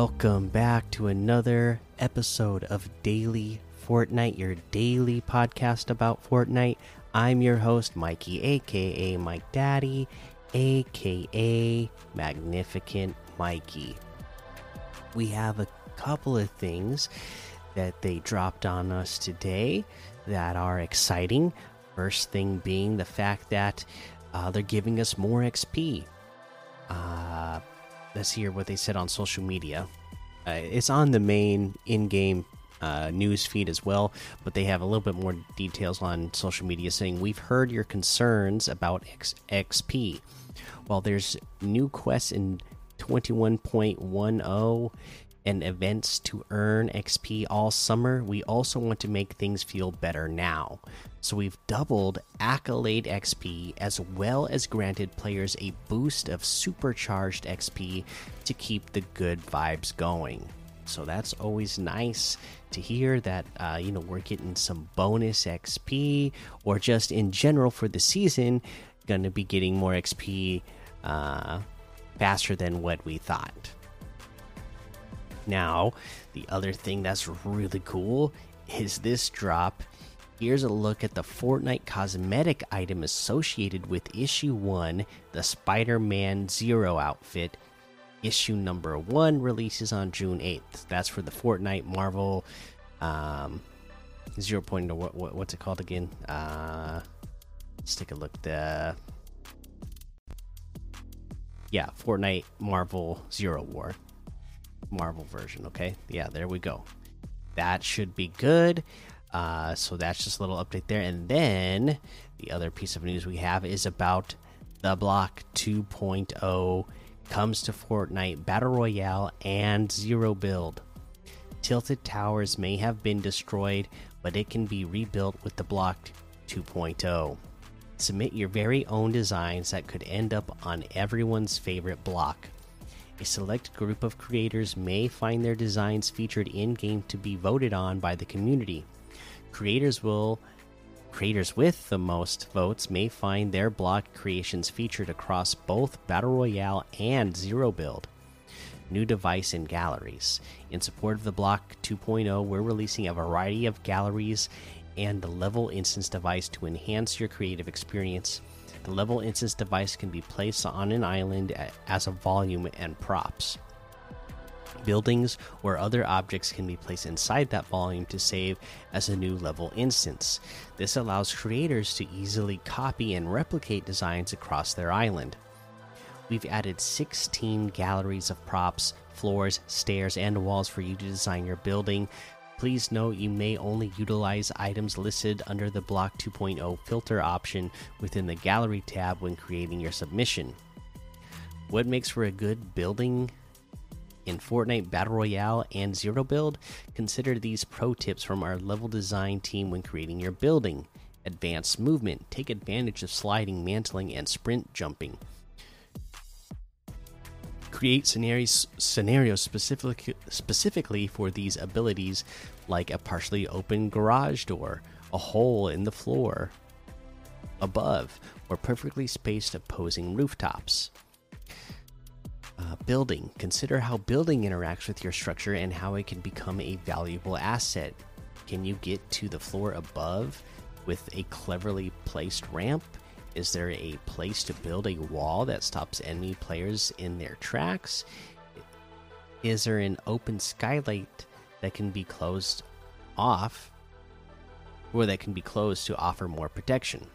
Welcome back to another episode of Daily Fortnite, your daily podcast about Fortnite. I'm your host, Mikey, aka Mike Daddy, aka Magnificent Mikey. We have a couple of things that they dropped on us today that are exciting. First thing being the fact that uh, they're giving us more XP. Uh, let's hear what they said on social media. Uh, it's on the main in-game uh, news feed as well, but they have a little bit more details on social media saying we've heard your concerns about X XP. While there's new quests in 21.10 and events to earn XP all summer, we also want to make things feel better now. So we've doubled Accolade XP as well as granted players a boost of supercharged XP to keep the good vibes going. So that's always nice to hear that uh, you know we're getting some bonus XP or just in general for the season going to be getting more XP uh, faster than what we thought. Now, the other thing that's really cool is this drop. Here's a look at the Fortnite cosmetic item associated with issue 1, the Spider Man Zero outfit. Issue number 1 releases on June 8th. That's for the Fortnite Marvel um, Zero Point, what, what, what's it called again? Uh, let's take a look. The yeah, Fortnite Marvel Zero War. Marvel version. Okay, yeah, there we go. That should be good. Uh, so that's just a little update there. And then the other piece of news we have is about the Block 2.0 comes to Fortnite Battle Royale and Zero Build. Tilted towers may have been destroyed, but it can be rebuilt with the Block 2.0. Submit your very own designs that could end up on everyone's favorite block. A select group of creators may find their designs featured in game to be voted on by the community. Creators will creators with the most votes may find their block creations featured across both Battle Royale and Zero Build. New device and galleries. In support of the Block 2.0, we're releasing a variety of galleries and the level instance device to enhance your creative experience. The level instance device can be placed on an island as a volume and props. Buildings or other objects can be placed inside that volume to save as a new level instance. This allows creators to easily copy and replicate designs across their island. We've added 16 galleries of props, floors, stairs, and walls for you to design your building. Please note you may only utilize items listed under the Block 2.0 filter option within the Gallery tab when creating your submission. What makes for a good building in Fortnite Battle Royale and Zero Build? Consider these pro tips from our level design team when creating your building. Advanced movement. Take advantage of sliding, mantling, and sprint jumping create scenarios scenarios specific, specifically for these abilities like a partially open garage door a hole in the floor above or perfectly spaced opposing rooftops. Uh, building. Consider how building interacts with your structure and how it can become a valuable asset. Can you get to the floor above with a cleverly placed ramp is there a place to build a wall that stops enemy players in their tracks? Is there an open skylight that can be closed off or that can be closed to offer more protection?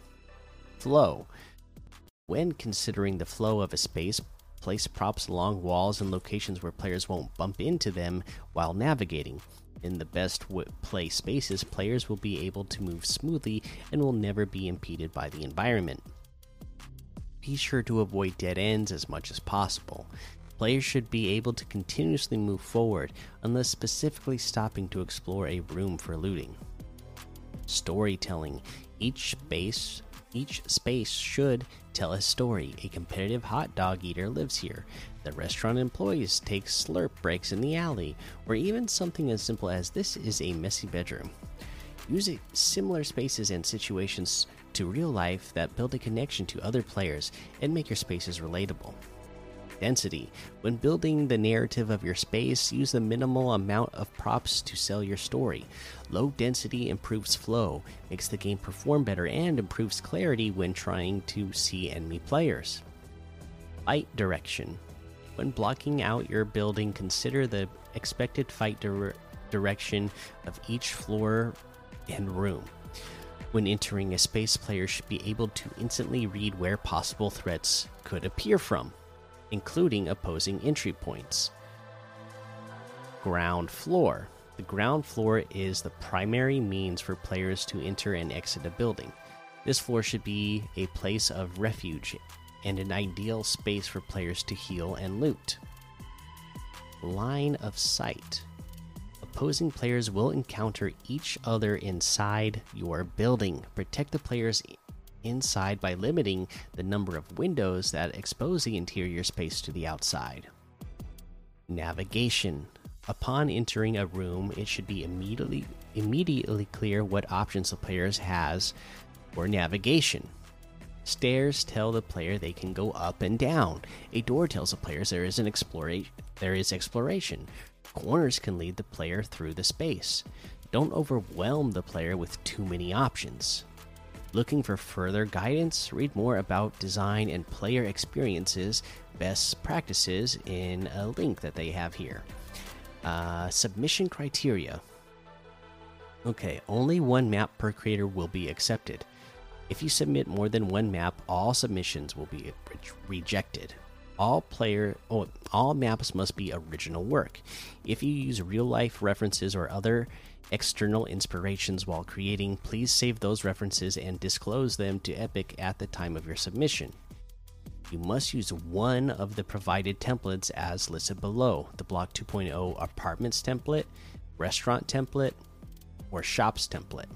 Flow. When considering the flow of a space, place props along walls and locations where players won't bump into them while navigating. In the best play spaces, players will be able to move smoothly and will never be impeded by the environment. Be sure to avoid dead ends as much as possible. Players should be able to continuously move forward unless specifically stopping to explore a room for looting. Storytelling. Each space each space should tell a story. A competitive hot dog eater lives here. The restaurant employees take slurp breaks in the alley, or even something as simple as this is a messy bedroom. Use similar spaces and situations to real life that build a connection to other players and make your spaces relatable. Density. When building the narrative of your space, use the minimal amount of props to sell your story. Low density improves flow, makes the game perform better, and improves clarity when trying to see enemy players. Fight direction. When blocking out your building, consider the expected fight dire direction of each floor and room. When entering a space, players should be able to instantly read where possible threats could appear from, including opposing entry points. Ground floor. The ground floor is the primary means for players to enter and exit a building. This floor should be a place of refuge and an ideal space for players to heal and loot. Line of sight. Opposing players will encounter each other inside your building. Protect the players inside by limiting the number of windows that expose the interior space to the outside. Navigation. Upon entering a room, it should be immediately immediately clear what options the players has for navigation. Stairs tell the player they can go up and down. A door tells the players there is an exploration. There is exploration. Corners can lead the player through the space. Don't overwhelm the player with too many options. Looking for further guidance? Read more about design and player experiences, best practices in a link that they have here. Uh, submission criteria. Okay, only one map per creator will be accepted. If you submit more than one map, all submissions will be re rejected. All player oh, all maps must be original work. If you use real life references or other external inspirations while creating, please save those references and disclose them to Epic at the time of your submission. You must use one of the provided templates as listed below the Block 2.0 Apartments template, Restaurant template, or Shops template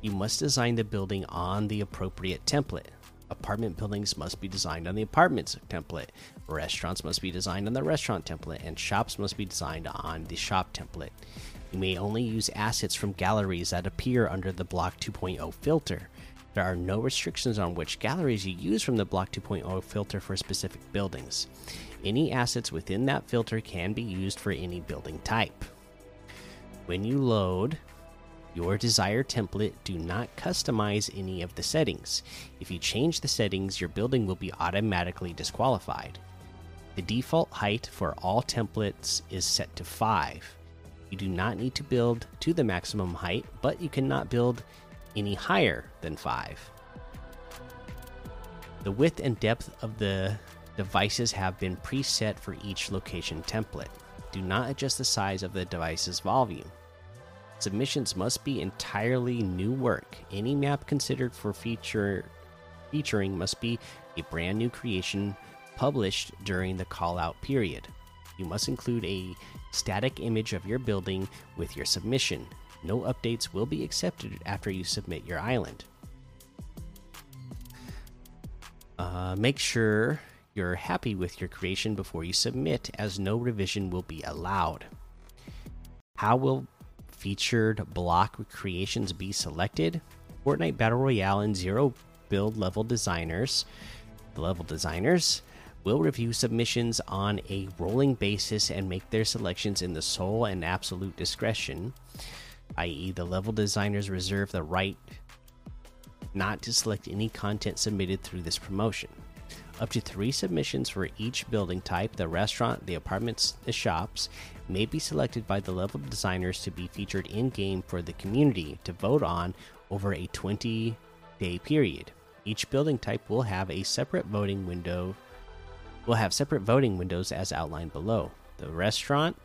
you must design the building on the appropriate template. Apartment buildings must be designed on the apartments template, restaurants must be designed on the restaurant template, and shops must be designed on the shop template. You may only use assets from galleries that appear under the Block 2.0 filter. There are no restrictions on which galleries you use from the Block 2.0 filter for specific buildings. Any assets within that filter can be used for any building type. When you load your desired template, do not customize any of the settings. If you change the settings, your building will be automatically disqualified. The default height for all templates is set to 5. You do not need to build to the maximum height, but you cannot build any higher than 5. The width and depth of the devices have been preset for each location template. Do not adjust the size of the device's volume. Submissions must be entirely new work. Any map considered for feature featuring must be a brand new creation published during the call out period. You must include a static image of your building with your submission. No updates will be accepted after you submit your island. Uh, make sure you're happy with your creation before you submit, as no revision will be allowed. How will featured block creations be selected. Fortnite Battle Royale and Zero build level designers, the level designers, will review submissions on a rolling basis and make their selections in the sole and absolute discretion, i.e., the level designers reserve the right not to select any content submitted through this promotion. Up to three submissions for each building type the restaurant, the apartments, the shops may be selected by the level designers to be featured in game for the community to vote on over a 20 day period. Each building type will have a separate voting window will have separate voting windows as outlined below. The restaurant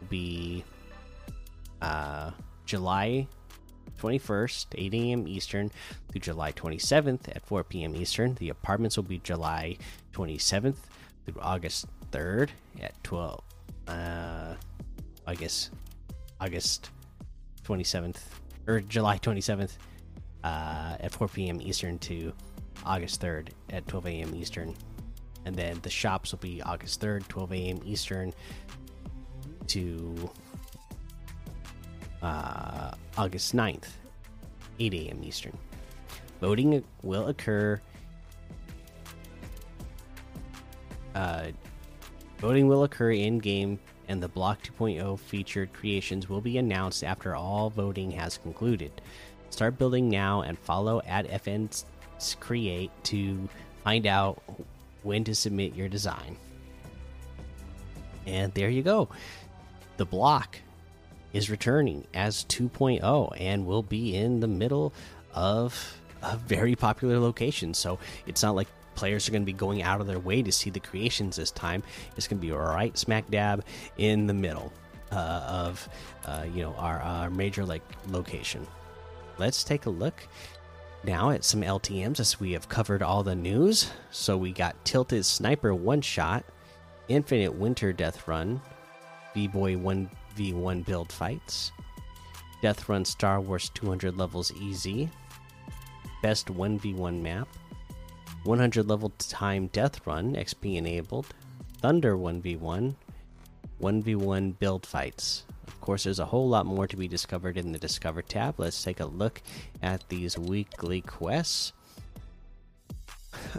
will be uh, July 21st, 8 a.m. Eastern, through July 27th at 4 p.m. Eastern. The apartments will be July 27th through August 3rd at 12. Uh, I guess August 27th or July 27th uh, at 4 p.m. Eastern to August 3rd at 12 a.m. Eastern. And then the shops will be August 3rd, 12 a.m. Eastern to uh, August 9th, 8 a.m. Eastern. Voting will occur uh, voting will occur in game, and the Block 2.0 featured creations will be announced after all voting has concluded. Start building now and follow at FN's Create to find out when to submit your design. And there you go. The block is returning as 2.0 and will be in the middle of a very popular location. So it's not like players are going to be going out of their way to see the creations this time. It's going to be right smack dab in the middle uh, of uh, you know our, our major like location. Let's take a look now at some LTMs as we have covered all the news. So we got Tilted Sniper One Shot, Infinite Winter Death Run, V Boy 1v1 build fights, Death Run Star Wars 200 levels easy, Best 1v1 map, 100 level time Death Run XP enabled, Thunder 1v1, 1v1 build fights. Of course, there's a whole lot more to be discovered in the Discover tab. Let's take a look at these weekly quests.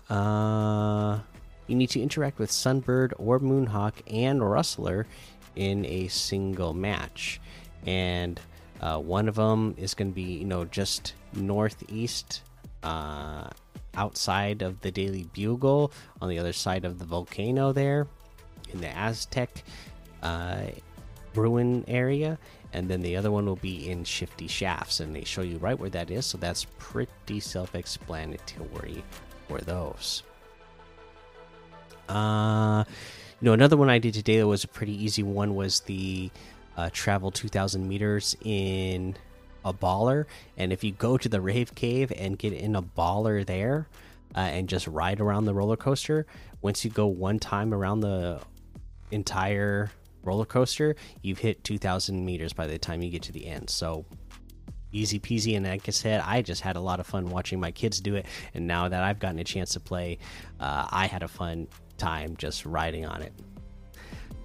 Uh, you need to interact with Sunbird or Moonhawk and Rustler in a single match, and uh, one of them is going to be, you know, just northeast, uh, outside of the Daily Bugle, on the other side of the volcano there, in the Aztec uh, ruin area. And then the other one will be in shifty shafts and they show you right where that is so that's pretty self-explanatory for those. Uh know another one i did today that was a pretty easy one was the uh, travel 2000 meters in a baller and if you go to the rave cave and get in a baller there uh, and just ride around the roller coaster once you go one time around the entire roller coaster, you've hit 2,000 meters by the time you get to the end. So easy peasy. And like I said, I just had a lot of fun watching my kids do it. And now that I've gotten a chance to play, uh, I had a fun time just riding on it.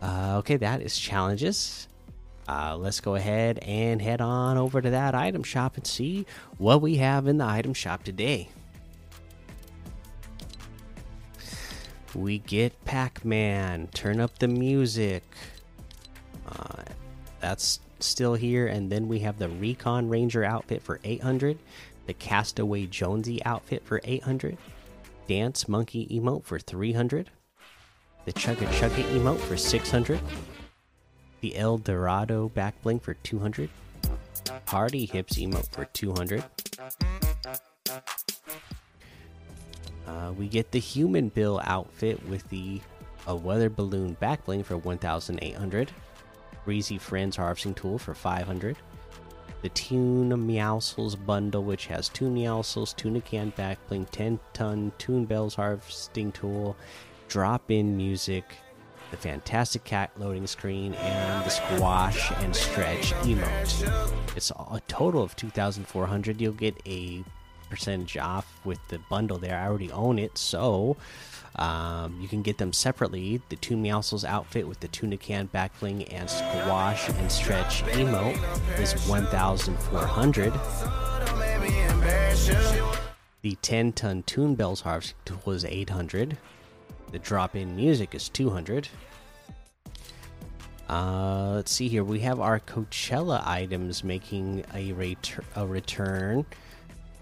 Uh, okay, that is challenges. Uh, let's go ahead and head on over to that item shop and see what we have in the item shop today. We get Pac Man. Turn up the music. Uh, that's still here. And then we have the Recon Ranger outfit for 800, the Castaway Jonesy outfit for 800, Dance Monkey emote for 300, the Chugga Chugga emote for 600, the El Dorado back bling for 200, Party Hips emote for 200. Uh, we get the Human Bill outfit with the a weather balloon back bling for 1,800. Breezy Friends harvesting tool for 500. The Toon Meowscles bundle, which has two Meowscles, Tuna Can Backbling, 10 ton Toon Bells harvesting tool, drop in music, the Fantastic Cat loading screen, and the Squash and Stretch emote. It's a total of 2,400. You'll get a percentage off with the bundle there. I already own it, so um, you can get them separately. The Toon Meowscles outfit with the tuna can backbling and squash and stretch emote is 1,400. The 10 ton Toon Bells harvest is 800. The drop in music is 200. Uh, let's see here. We have our Coachella items making a, ret a return.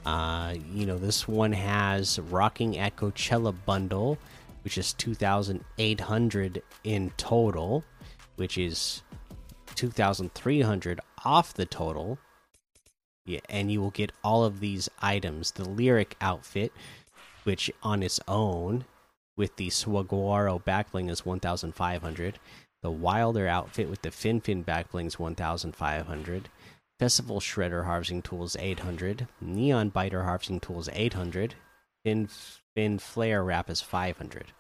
Uh, you know, this one has Rocking at Coachella bundle, which is 2,800 in total, which is 2,300 off the total. Yeah, and you will get all of these items. The Lyric outfit, which on its own, with the Swaguaro backbling, is 1,500. The Wilder outfit with the Fin Fin backbling is 1,500. Festival Shredder Harvesting Tools 800. Neon Biter Harvesting Tools 800. Fin, fin Flare Wrap is 500.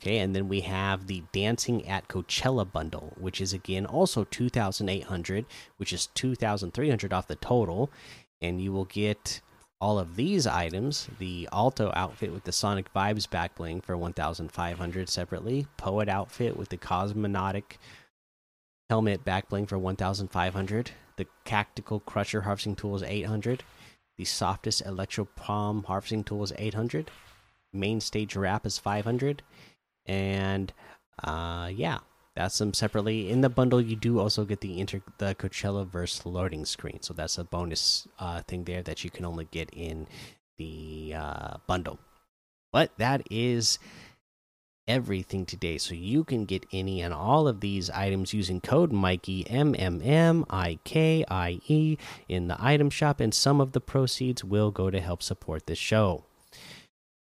Okay, and then we have the Dancing at Coachella bundle, which is again also 2,800, which is 2,300 off the total. And you will get all of these items the Alto outfit with the Sonic Vibes back bling for 1,500 separately, Poet outfit with the Cosmonautic helmet back bling for 1,500, the Cactical Crusher harvesting tool is 800. The softest Electro Palm harvesting tool is 800. Main stage wrap is 500. and uh, yeah, that's them separately. In the bundle, you do also get the inter the Coachella verse loading screen, so that's a bonus uh, thing there that you can only get in the uh, bundle. But that is everything today. So you can get any and all of these items using code Mikey M M M I K I E in the item shop, and some of the proceeds will go to help support this show.